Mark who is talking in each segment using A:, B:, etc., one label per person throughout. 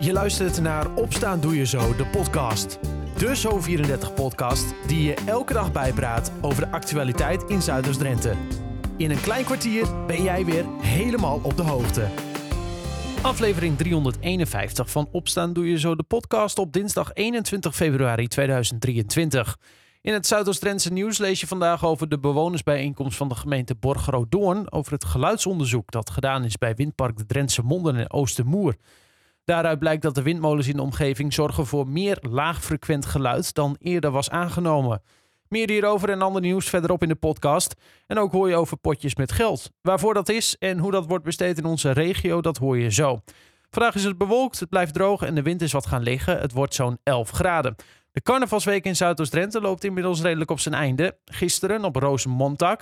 A: Je luistert naar Opstaan Doe Je Zo, de podcast. De Zo34-podcast die je elke dag bijpraat over de actualiteit in Zuiders-Drenthe. In een klein kwartier ben jij weer helemaal op de hoogte. Aflevering 351 van Opstaan Doe Je Zo, de podcast op dinsdag 21 februari 2023. In het Zuidoost-Drentse nieuws lees je vandaag over de bewonersbijeenkomst van de gemeente Borgeroo-Doorn over het geluidsonderzoek dat gedaan is bij Windpark de Drentse Monden en Oostermoer. Daaruit blijkt dat de windmolens in de omgeving zorgen voor meer laagfrequent geluid dan eerder was aangenomen. Meer hierover en ander nieuws verderop in de podcast. En ook hoor je over potjes met geld. Waarvoor dat is en hoe dat wordt besteed in onze regio, dat hoor je zo. Vandaag is het bewolkt, het blijft droog en de wind is wat gaan liggen. Het wordt zo'n 11 graden. De carnavalsweek in Zuidoost-Drenthe loopt inmiddels redelijk op zijn einde. Gisteren op Rozenmontag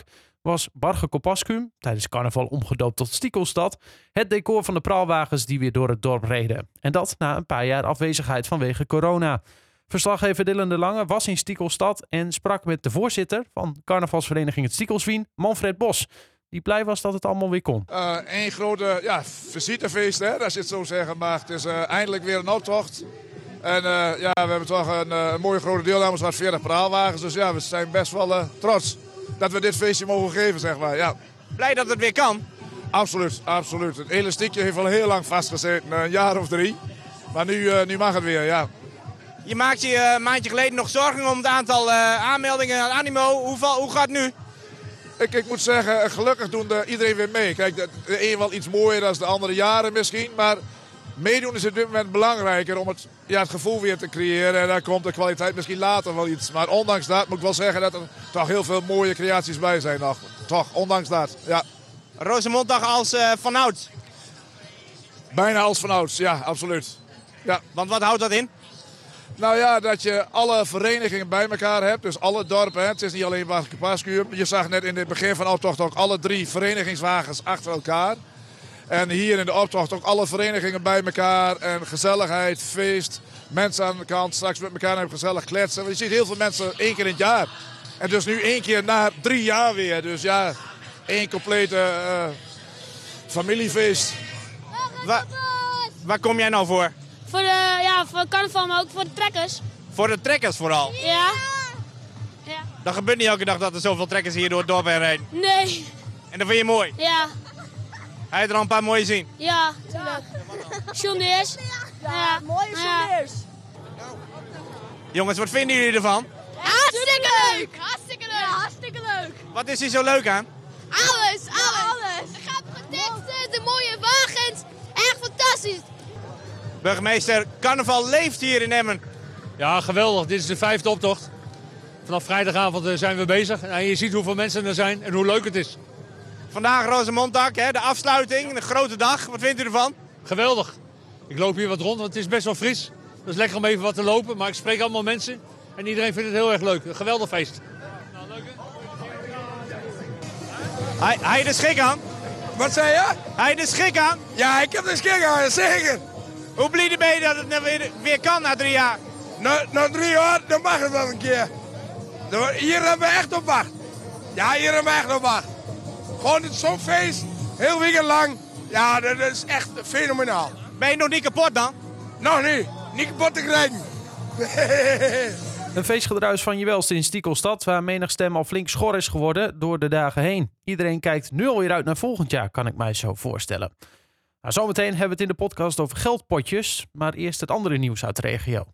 A: was Barge Kopaskum, tijdens carnaval omgedoopt tot Stiekelstad, het decor van de praalwagens die weer door het dorp reden. En dat na een paar jaar afwezigheid vanwege corona. Verslaggever Dylan de Lange was in Stiekelstad en sprak met de voorzitter van carnavalsvereniging het Stiekelswien, Manfred Bos. Die blij was dat het allemaal weer kon.
B: Uh, een grote ja, visitefeest, hè, als je het zo zeggen mag. Het is uh, eindelijk weer een optocht. En uh, ja, we hebben toch een, een mooie grote deelnemers van 40 praalwagens. Dus ja, we zijn best wel trots dat we dit feestje mogen geven, zeg maar. Ja.
C: Blij dat het weer kan?
B: Absoluut, absoluut. Het elastiekje heeft al heel lang vastgezeten, een jaar of drie. Maar nu, uh, nu mag het weer, ja.
C: Je maakte je een maandje geleden nog zorgen om het aantal uh, aanmeldingen aan Animo. Hoe, hoe gaat het nu?
B: Ik, ik moet zeggen, gelukkig doen de, iedereen weer mee. Kijk, de, de een wel iets mooier dan de andere jaren misschien. Maar meedoen is op dit moment belangrijker om het, ja, het gevoel weer te creëren. En daar komt de kwaliteit misschien later wel iets. Maar ondanks dat moet ik wel zeggen dat er toch heel veel mooie creaties bij zijn nog. Toch, ondanks dat, ja.
C: Rozenmonddag als uh, vanouds?
B: Bijna als vanouds, ja, absoluut. Ja.
C: Want wat houdt dat in?
B: Nou ja, dat je alle verenigingen bij elkaar hebt. Dus alle dorpen. Hè. Het is niet alleen Waskepaaskuur. Je zag net in het begin van de optocht ook alle drie verenigingswagens achter elkaar. En hier in de optocht ook alle verenigingen bij elkaar. En gezelligheid, feest. Mensen aan de kant straks met elkaar hebben gezellig kletsen. Want je ziet heel veel mensen één keer in het jaar. En dus nu één keer na drie jaar weer. Dus ja, één complete uh, familiefeest.
C: Waar, waar kom jij nou voor?
D: Voor de, ja, voor carnaval, maar ook voor de trekkers.
C: Voor de trekkers vooral?
D: Ja. ja.
C: Dat gebeurt niet elke dag dat er zoveel trekkers hier door het dorp heen rijden?
D: Nee.
C: En dat vind je mooi?
D: Ja.
C: Heb je er al een paar mooie zien?
D: Ja, tuurlijk.
E: Ja, ja, mooie John Deers.
C: Jongens, wat vinden jullie ervan?
D: Hartstikke leuk! Hartstikke leuk!
E: Ja, hartstikke leuk!
C: Wat is hier zo leuk aan?
D: Alles, alles!
E: Ja, alles.
D: De grappige teksten, de mooie wagens. Echt fantastisch!
C: Burgemeester, carnaval leeft hier in Emmen.
F: Ja, geweldig. Dit is de vijfde optocht. Vanaf vrijdagavond zijn we bezig. En je ziet hoeveel mensen er zijn en hoe leuk het is.
C: Vandaag Rozenmonddag, de afsluiting, een grote dag. Wat vindt u ervan?
F: Geweldig. Ik loop hier wat rond, want het is best wel fris. Het is lekker om even wat te lopen, maar ik spreek allemaal mensen. En iedereen vindt het heel erg leuk. Een geweldig feest. Nou, leuk
C: Hij, hij de schik aan?
G: Wat zei je?
C: Hij de schik aan?
G: Ja, ik heb de schik aan, zeker.
C: Hoe blij ben je dat het weer, weer kan na drie jaar?
G: Na, na drie jaar, dan mag het wel een keer. Hier hebben we echt op wacht. Ja, hier hebben we echt op wacht. Gewoon zo'n feest, heel weekend lang. Ja, dat is echt fenomenaal.
C: Ben je nog niet kapot dan?
G: Nog niet. Niet kapot te krijgen.
A: Een feestgedruis van je welste in Stiekelstad, waar menig stem al flink schor is geworden door de dagen heen. Iedereen kijkt nu alweer uit naar volgend jaar, kan ik mij zo voorstellen. Nou, zometeen hebben we het in de podcast over geldpotjes, maar eerst het andere nieuws uit de regio.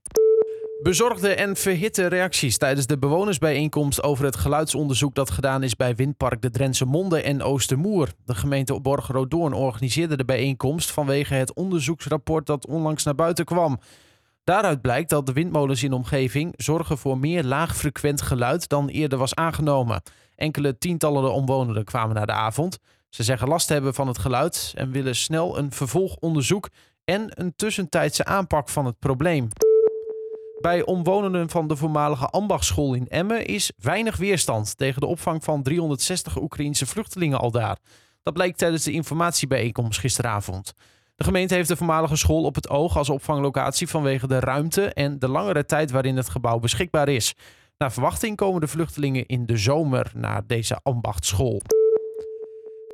A: Bezorgde en verhitte reacties tijdens de bewonersbijeenkomst over het geluidsonderzoek dat gedaan is bij Windpark de Drentse Monde en Oostermoer. De gemeente Borgeroo-Doorn organiseerde de bijeenkomst vanwege het onderzoeksrapport dat onlangs naar buiten kwam. Daaruit blijkt dat de windmolens in de omgeving zorgen voor meer laagfrequent geluid dan eerder was aangenomen. Enkele tientallen omwonenden kwamen naar de avond. Ze zeggen last te hebben van het geluid en willen snel een vervolgonderzoek en een tussentijdse aanpak van het probleem. Bij omwonenden van de voormalige ambachtschool in Emmen is weinig weerstand tegen de opvang van 360 Oekraïense vluchtelingen al daar. Dat bleek tijdens de informatiebijeenkomst gisteravond. De gemeente heeft de voormalige school op het oog als opvanglocatie vanwege de ruimte en de langere tijd waarin het gebouw beschikbaar is. Naar verwachting komen de vluchtelingen in de zomer naar deze ambachtschool.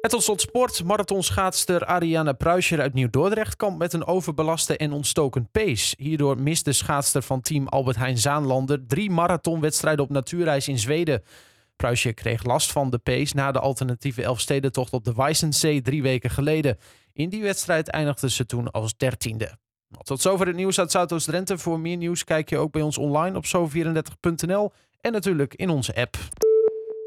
A: En tot slot sport. Marathonschaatster Ariane Pruischer uit Nieuw-Dordrecht kampt met een overbelaste en ontstoken pace. Hierdoor mist de schaatster van team Albert Heijn Zaanlander drie marathonwedstrijden op natuurreis in Zweden. Pruisje kreeg last van de pace na de alternatieve Elfstedentocht op de Weissensee drie weken geleden. In die wedstrijd eindigde ze toen als dertiende. Nou, tot zover het nieuws uit Zuidoost-Drenthe. Voor meer nieuws kijk je ook bij ons online op zo34.nl en natuurlijk in onze app.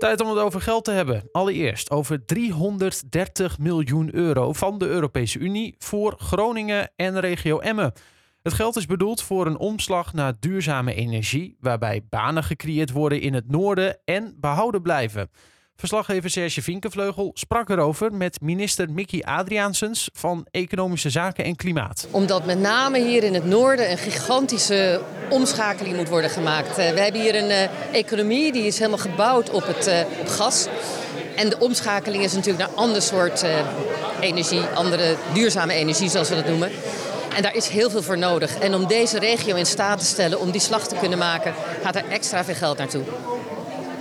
A: Tijd om het over geld te hebben. Allereerst over 330 miljoen euro van de Europese Unie voor Groningen en regio Emmen. Het geld is bedoeld voor een omslag naar duurzame energie, waarbij banen gecreëerd worden in het noorden en behouden blijven. Verslaggever Serge Vinkenvleugel sprak erover met minister Mickey Adriaansens van Economische Zaken en Klimaat.
H: Omdat met name hier in het noorden een gigantische omschakeling moet worden gemaakt. Eh, we hebben hier een uh, economie die is helemaal gebouwd op het op gas. En de omschakeling is natuurlijk naar ander soort energie, andere duurzame energie zoals we dat noemen. En daar is heel veel voor nodig. En om deze regio in staat te stellen om die slag te kunnen maken, gaat er extra veel geld naartoe.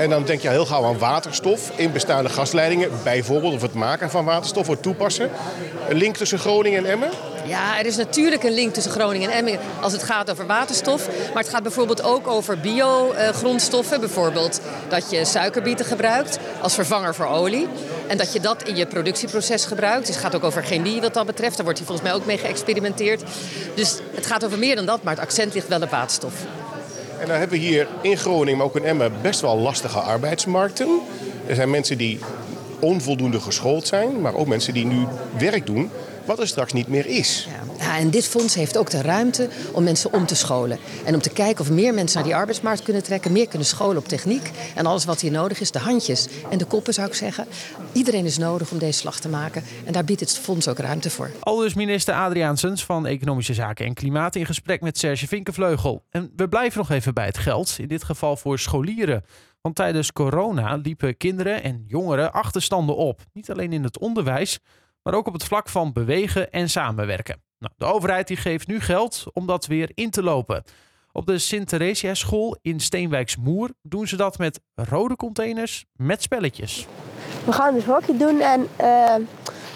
I: En dan denk je heel gauw aan waterstof in bestaande gasleidingen. Bijvoorbeeld of het maken van waterstof wordt toepassen. Een link tussen Groningen en Emmen?
H: Ja, er is natuurlijk een link tussen Groningen en Emmen als het gaat over waterstof. Maar het gaat bijvoorbeeld ook over biogrondstoffen. Bijvoorbeeld dat je suikerbieten gebruikt als vervanger voor olie. En dat je dat in je productieproces gebruikt. Dus het gaat ook over chemie wat dat betreft. Daar wordt hier volgens mij ook mee geëxperimenteerd. Dus het gaat over meer dan dat, maar het accent ligt wel op waterstof.
I: En dan hebben we hier in Groningen, maar ook in Emmen, best wel lastige arbeidsmarkten. Er zijn mensen die onvoldoende geschoold zijn, maar ook mensen die nu werk doen wat er straks niet meer is.
H: Ja. ja. en dit fonds heeft ook de ruimte om mensen om te scholen. En om te kijken of meer mensen naar die arbeidsmarkt kunnen trekken, meer kunnen scholen op techniek. En alles wat hier nodig is, de handjes en de koppen zou ik zeggen. Iedereen is nodig om deze slag te maken. En daar biedt het fonds ook ruimte voor.
A: Al dus minister Adriaansens van Economische Zaken en Klimaat in gesprek met Serge Vinkenvleugel. En we blijven nog even bij het geld, in dit geval voor scholieren. Want tijdens corona liepen kinderen en jongeren achterstanden op. Niet alleen in het onderwijs, maar ook op het vlak van bewegen en samenwerken. Nou, de overheid die geeft nu geld om dat weer in te lopen. Op de Sint-Theresia school in Steenwijksmoer doen ze dat met rode containers met spelletjes.
J: We gaan dus hockey doen en uh,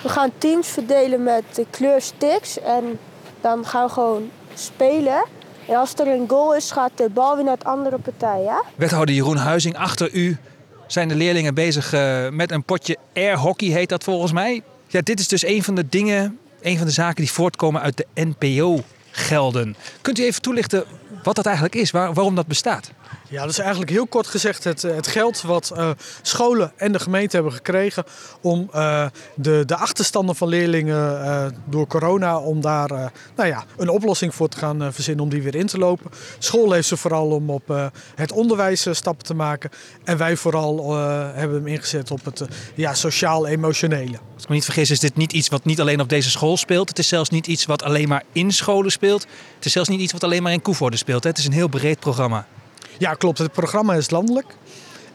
J: we gaan teams verdelen met kleursticks. En dan gaan we gewoon spelen. En als er een goal is, gaat de bal weer naar de andere partij. Ja?
K: Wethouder Jeroen Huizing, achter u zijn de leerlingen bezig uh, met een potje air hockey, heet dat volgens mij. Ja, dit is dus een van de dingen, een van de zaken die voortkomen uit de NPO-gelden. Kunt u even toelichten wat dat eigenlijk is, waar, waarom dat bestaat?
L: Ja, dat is eigenlijk heel kort gezegd het, het geld wat uh, scholen en de gemeente hebben gekregen om uh, de, de achterstanden van leerlingen door corona, om daar nou ja, een oplossing voor te gaan verzinnen om die weer in te lopen. School heeft ze vooral om op het onderwijs stappen te maken en wij vooral hebben hem ingezet op het ja, sociaal-emotionele.
K: Als ik me niet vergis is dit niet iets wat niet alleen op deze school speelt. Het is zelfs niet iets wat alleen maar in scholen speelt. Het is zelfs niet iets wat alleen maar in Koevoorde speelt. Hè. Het is een heel breed programma.
L: Ja, klopt. Het programma is landelijk.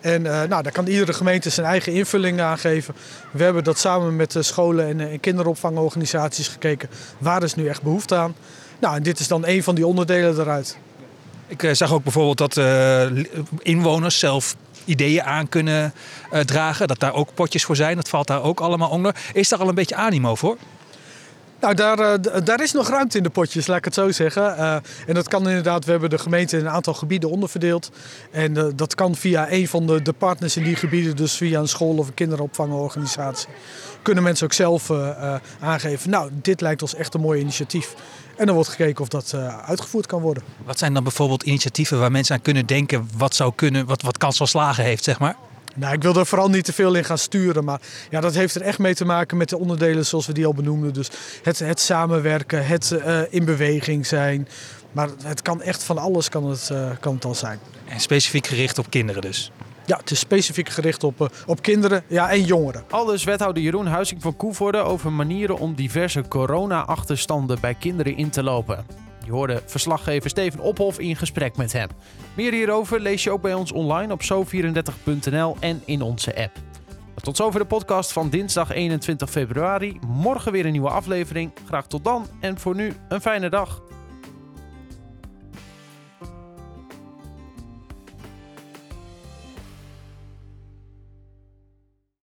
L: En uh, nou, daar kan iedere gemeente zijn eigen invulling aan geven. We hebben dat samen met scholen en, en kinderopvangorganisaties gekeken. Waar is nu echt behoefte aan? Nou, en dit is dan een van die onderdelen eruit.
K: Ik uh, zag ook bijvoorbeeld dat inwoners zelf ideeën aan kunnen dragen. Dat daar ook potjes voor zijn. Dat valt daar ook allemaal onder. Is daar al een beetje animo voor?
L: Nou, daar, uh, daar is nog ruimte in de potjes, laat ik het zo zeggen. Uh, en dat kan inderdaad, we hebben de gemeente in een aantal gebieden onderverdeeld. En uh, dat kan via een van de, de, partners in die gebieden, dus via een school of een kinderopvangorganisatie. Kunnen mensen ook zelf aangeven, nou, dit lijkt ons echt een mooi initiatief. En dan wordt gekeken of dat uitgevoerd kan worden.
K: Wat zijn dan bijvoorbeeld initiatieven waar mensen aan kunnen denken, wat zou kunnen, wat, wat kans van slagen heeft, zeg maar?
L: Nou, ik wil er vooral niet te veel in gaan sturen. Maar ja, dat heeft er echt mee te maken met de onderdelen zoals we die al benoemden. Dus het, het samenwerken, het uh, in beweging zijn. Maar het kan echt van alles kan het, uh, kan het al zijn.
K: En specifiek gericht op kinderen dus?
L: Ja, het is specifiek gericht op, uh, op kinderen ja, en jongeren.
A: Aldus wethouder Jeroen Huizing van Koevoorde over manieren om diverse corona-achterstanden bij kinderen in te lopen. Je hoorde verslaggever Steven Ophof in gesprek met hem. Meer hierover lees je ook bij ons online op zo34.nl en in onze app. Tot zover de podcast van dinsdag 21 februari. Morgen weer een nieuwe aflevering. Graag tot dan en voor nu een fijne dag.